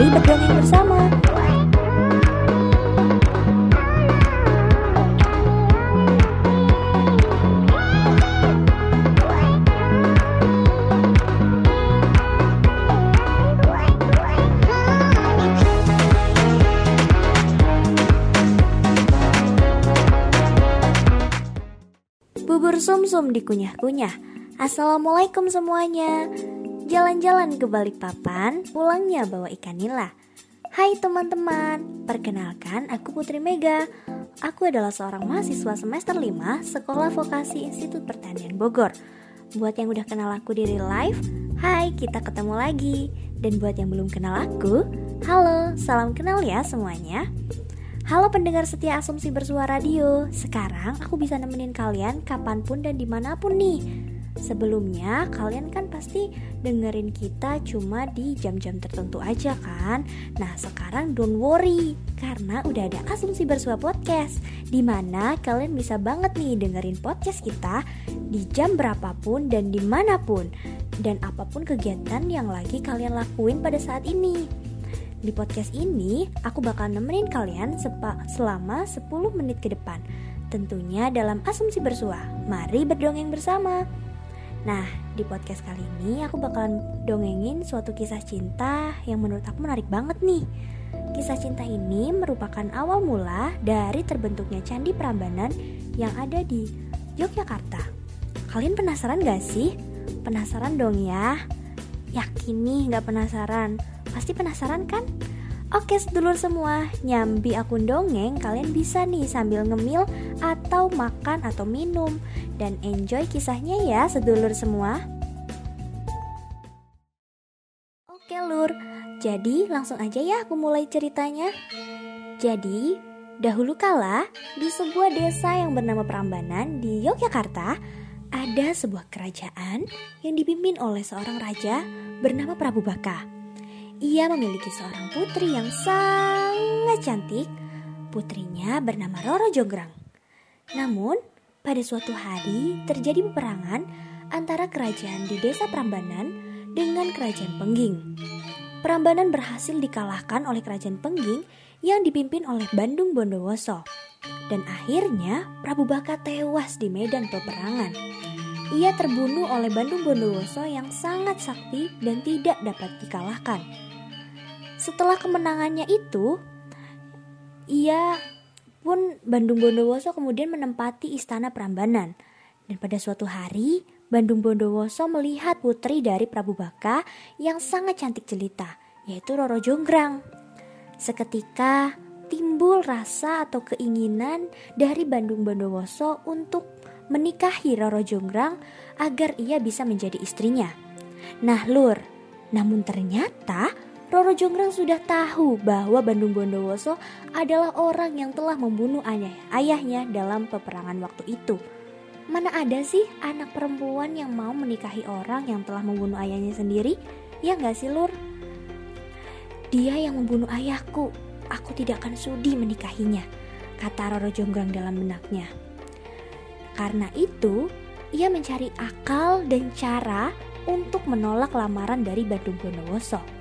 Mari berdongeng bersama. Bubur sumsum dikunyah-kunyah. Assalamualaikum semuanya. Jalan-jalan ke Balikpapan, pulangnya bawa ikan nila. Hai teman-teman, perkenalkan aku Putri Mega. Aku adalah seorang mahasiswa semester 5 Sekolah Vokasi Institut Pertanian Bogor. Buat yang udah kenal aku di real life, hai kita ketemu lagi. Dan buat yang belum kenal aku, halo, salam kenal ya semuanya. Halo pendengar setia Asumsi Bersuara Radio Sekarang aku bisa nemenin kalian kapan pun dan di mana pun nih Sebelumnya kalian kan pasti dengerin kita cuma di jam-jam tertentu aja kan Nah sekarang don't worry Karena udah ada Asumsi Bersua Podcast Di mana kalian bisa banget nih dengerin podcast kita Di jam berapapun dan di mana pun Dan apa pun kegiatan yang lagi kalian lakuin pada saat ini di podcast ini, aku bakal nemenin kalian selama 10 menit ke depan. Tentunya dalam asumsi bersua. Mari berdongeng bersama. Nah, di podcast kali ini aku bakalan dongengin suatu kisah cinta yang menurut aku menarik banget nih. Kisah cinta ini merupakan awal mula dari terbentuknya Candi Prambanan yang ada di Yogyakarta. Kalian penasaran gak sih? Penasaran dong ya? Yakin nih gak penasaran? Pasti penasaran kan? Oke sedulur semua, nyambi akun dongeng kalian bisa nih sambil ngemil atau makan atau minum Dan enjoy kisahnya ya sedulur semua Oke lur, jadi langsung aja ya aku mulai ceritanya Jadi, dahulu kala di sebuah desa yang bernama Prambanan di Yogyakarta Ada sebuah kerajaan yang dipimpin oleh seorang raja bernama Prabu Baka ia memiliki seorang putri yang sangat cantik. Putrinya bernama Roro Jonggrang. Namun, pada suatu hari terjadi peperangan antara kerajaan di desa Prambanan dengan kerajaan Pengging. Prambanan berhasil dikalahkan oleh kerajaan Pengging yang dipimpin oleh Bandung Bondowoso. Dan akhirnya Prabu Baka tewas di medan peperangan. Ia terbunuh oleh Bandung Bondowoso yang sangat sakti dan tidak dapat dikalahkan. Setelah kemenangannya itu, ia pun Bandung Bondowoso kemudian menempati istana Prambanan. Dan pada suatu hari, Bandung Bondowoso melihat putri dari Prabu Baka yang sangat cantik jelita, yaitu Roro Jonggrang. Seketika timbul rasa atau keinginan dari Bandung Bondowoso untuk menikahi Roro Jonggrang agar ia bisa menjadi istrinya. Nah, Lur, namun ternyata Roro Jonggrang sudah tahu bahwa Bandung Bondowoso adalah orang yang telah membunuh ayah, ayahnya dalam peperangan waktu itu. Mana ada sih anak perempuan yang mau menikahi orang yang telah membunuh ayahnya sendiri? Ya nggak sih Lur? Dia yang membunuh ayahku, aku tidak akan sudi menikahinya, kata Roro Jonggrang dalam benaknya. Karena itu, ia mencari akal dan cara untuk menolak lamaran dari Bandung Bondowoso.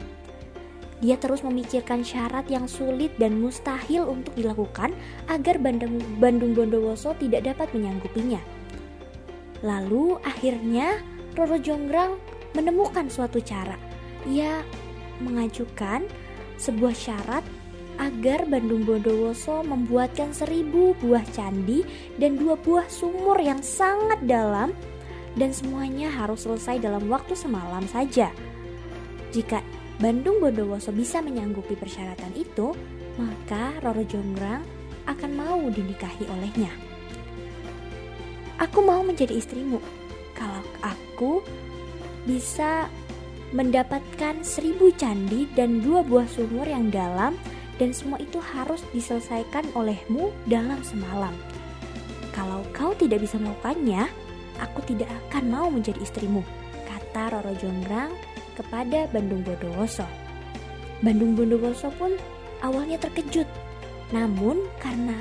Dia terus memikirkan syarat yang sulit dan mustahil untuk dilakukan agar Bandung, Bandung Bondowoso tidak dapat menyanggupinya. Lalu akhirnya Roro Jonggrang menemukan suatu cara. Ia mengajukan sebuah syarat agar Bandung Bondowoso membuatkan seribu buah candi dan dua buah sumur yang sangat dalam dan semuanya harus selesai dalam waktu semalam saja. Jika Bandung Bondowoso bisa menyanggupi persyaratan itu, maka Roro Jonggrang akan mau dinikahi olehnya. Aku mau menjadi istrimu kalau aku bisa mendapatkan seribu candi dan dua buah sumur yang dalam dan semua itu harus diselesaikan olehmu dalam semalam. Kalau kau tidak bisa melakukannya, aku tidak akan mau menjadi istrimu, kata Roro Jonggrang kepada Bandung Bondowoso. Bandung Bondowoso pun awalnya terkejut, namun karena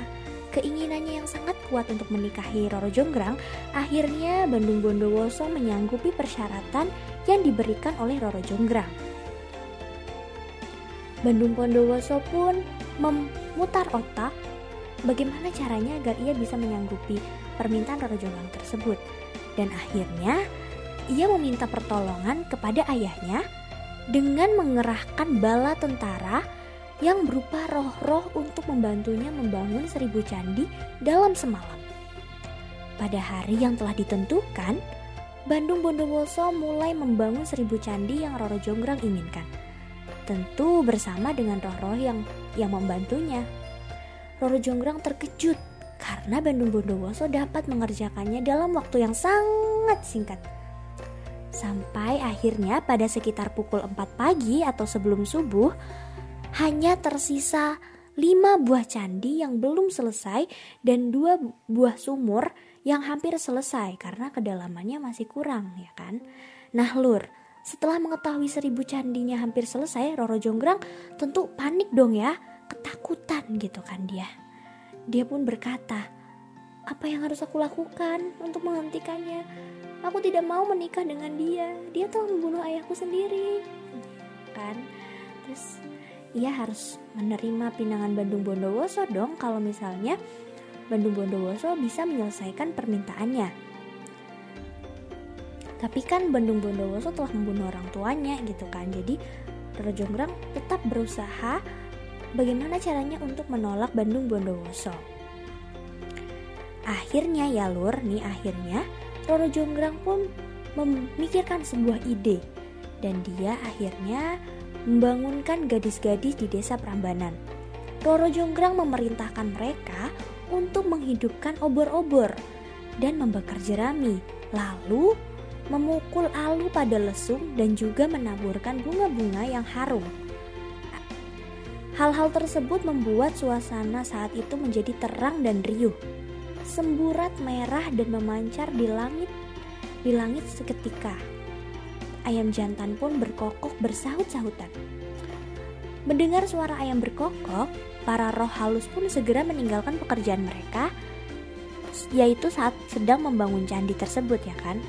keinginannya yang sangat kuat untuk menikahi Roro Jonggrang, akhirnya Bandung Bondowoso menyanggupi persyaratan yang diberikan oleh Roro Jonggrang. Bandung Bondowoso pun memutar otak bagaimana caranya agar ia bisa menyanggupi permintaan Roro Jonggrang tersebut. Dan akhirnya ia meminta pertolongan kepada ayahnya dengan mengerahkan bala tentara yang berupa roh-roh untuk membantunya membangun seribu candi dalam semalam. Pada hari yang telah ditentukan, Bandung Bondowoso mulai membangun seribu candi yang Roro Jonggrang inginkan. Tentu bersama dengan roh-roh yang yang membantunya. Roro Jonggrang terkejut karena Bandung Bondowoso dapat mengerjakannya dalam waktu yang sangat singkat. Sampai akhirnya pada sekitar pukul 4 pagi atau sebelum subuh, hanya tersisa lima buah candi yang belum selesai dan dua buah sumur yang hampir selesai karena kedalamannya masih kurang ya kan. Nah lur, setelah mengetahui seribu candinya hampir selesai, Roro Jonggrang tentu panik dong ya, ketakutan gitu kan dia. Dia pun berkata, apa yang harus aku lakukan untuk menghentikannya? Aku tidak mau menikah dengan dia. Dia telah membunuh ayahku sendiri. Kan? Terus ia harus menerima pinangan Bandung Bondowoso dong kalau misalnya Bandung Bondowoso bisa menyelesaikan permintaannya. Tapi kan Bandung Bondowoso telah membunuh orang tuanya gitu kan. Jadi Roro Jonggrang tetap berusaha bagaimana caranya untuk menolak Bandung Bondowoso. Akhirnya ya lur, nih akhirnya Roro Jonggrang pun memikirkan sebuah ide dan dia akhirnya membangunkan gadis-gadis di desa Prambanan. Roro Jonggrang memerintahkan mereka untuk menghidupkan obor-obor dan membakar jerami, lalu memukul alu pada lesung dan juga menaburkan bunga-bunga yang harum. Hal-hal tersebut membuat suasana saat itu menjadi terang dan riuh. Semburat merah dan memancar di langit di langit seketika ayam jantan pun berkokok bersahut-sahutan. Mendengar suara ayam berkokok, para roh halus pun segera meninggalkan pekerjaan mereka, yaitu saat sedang membangun candi tersebut ya kan.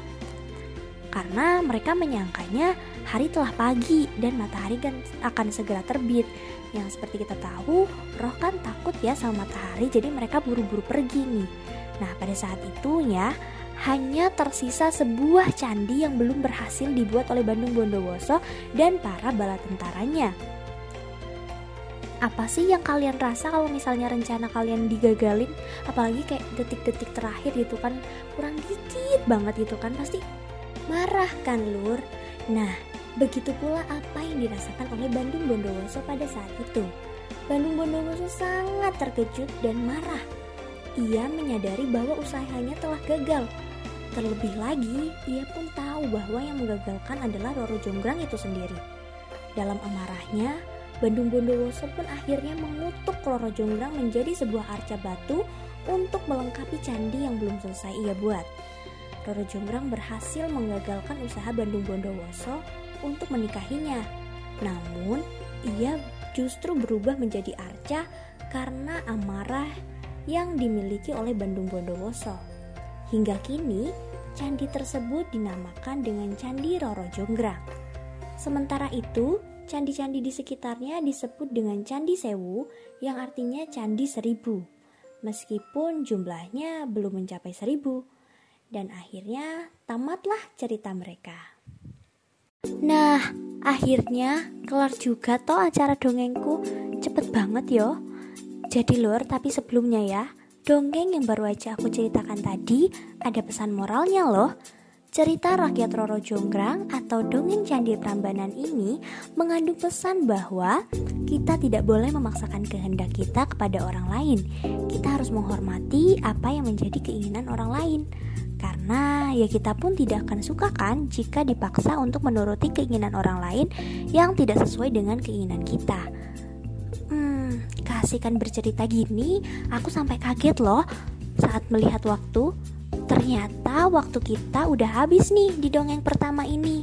Karena mereka menyangkanya hari telah pagi dan matahari kan akan segera terbit. Yang seperti kita tahu, roh kan takut ya sama matahari, jadi mereka buru-buru pergi nih. Nah, pada saat itu ya, hanya tersisa sebuah candi yang belum berhasil dibuat oleh Bandung Bondowoso dan para bala tentaranya. Apa sih yang kalian rasa kalau misalnya rencana kalian digagalin, apalagi kayak detik-detik terakhir gitu kan, kurang dikit banget gitu kan, pasti marah kan lur. Nah, begitu pula apa yang dirasakan oleh Bandung Bondowoso pada saat itu. Bandung Bondowoso sangat terkejut dan marah. Ia menyadari bahwa usahanya telah gagal Terlebih lagi, ia pun tahu bahwa yang menggagalkan adalah Roro Jonggrang itu sendiri. Dalam amarahnya, Bandung Bondowoso pun akhirnya mengutuk Roro Jonggrang menjadi sebuah arca batu untuk melengkapi candi yang belum selesai ia buat. Roro Jonggrang berhasil menggagalkan usaha Bandung Bondowoso untuk menikahinya. Namun, ia justru berubah menjadi arca karena amarah yang dimiliki oleh Bandung Bondowoso. Hingga kini, candi tersebut dinamakan dengan Candi Roro Jonggrang. Sementara itu, candi-candi di sekitarnya disebut dengan Candi Sewu yang artinya Candi Seribu. Meskipun jumlahnya belum mencapai seribu. Dan akhirnya tamatlah cerita mereka. Nah, akhirnya kelar juga toh acara dongengku. Cepet banget yo. Jadi lur, tapi sebelumnya ya, Dongeng yang baru aja aku ceritakan tadi ada pesan moralnya loh. Cerita rakyat Roro Jonggrang atau dongeng Candi Prambanan ini mengandung pesan bahwa kita tidak boleh memaksakan kehendak kita kepada orang lain. Kita harus menghormati apa yang menjadi keinginan orang lain. Karena ya kita pun tidak akan suka kan jika dipaksa untuk menuruti keinginan orang lain yang tidak sesuai dengan keinginan kita kasihkan bercerita gini, aku sampai kaget loh saat melihat waktu. Ternyata waktu kita udah habis nih di dongeng pertama ini.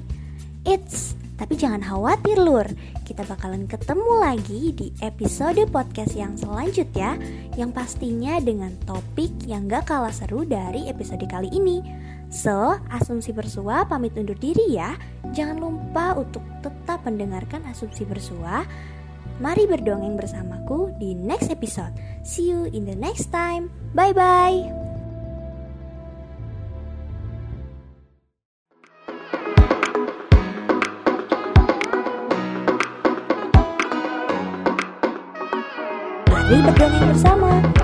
It's tapi jangan khawatir lur, kita bakalan ketemu lagi di episode podcast yang selanjutnya yang pastinya dengan topik yang gak kalah seru dari episode kali ini. So, asumsi bersua pamit undur diri ya. Jangan lupa untuk tetap mendengarkan asumsi bersua Mari berdongeng bersamaku di next episode. See you in the next time. Bye Mari berdongeng bersama.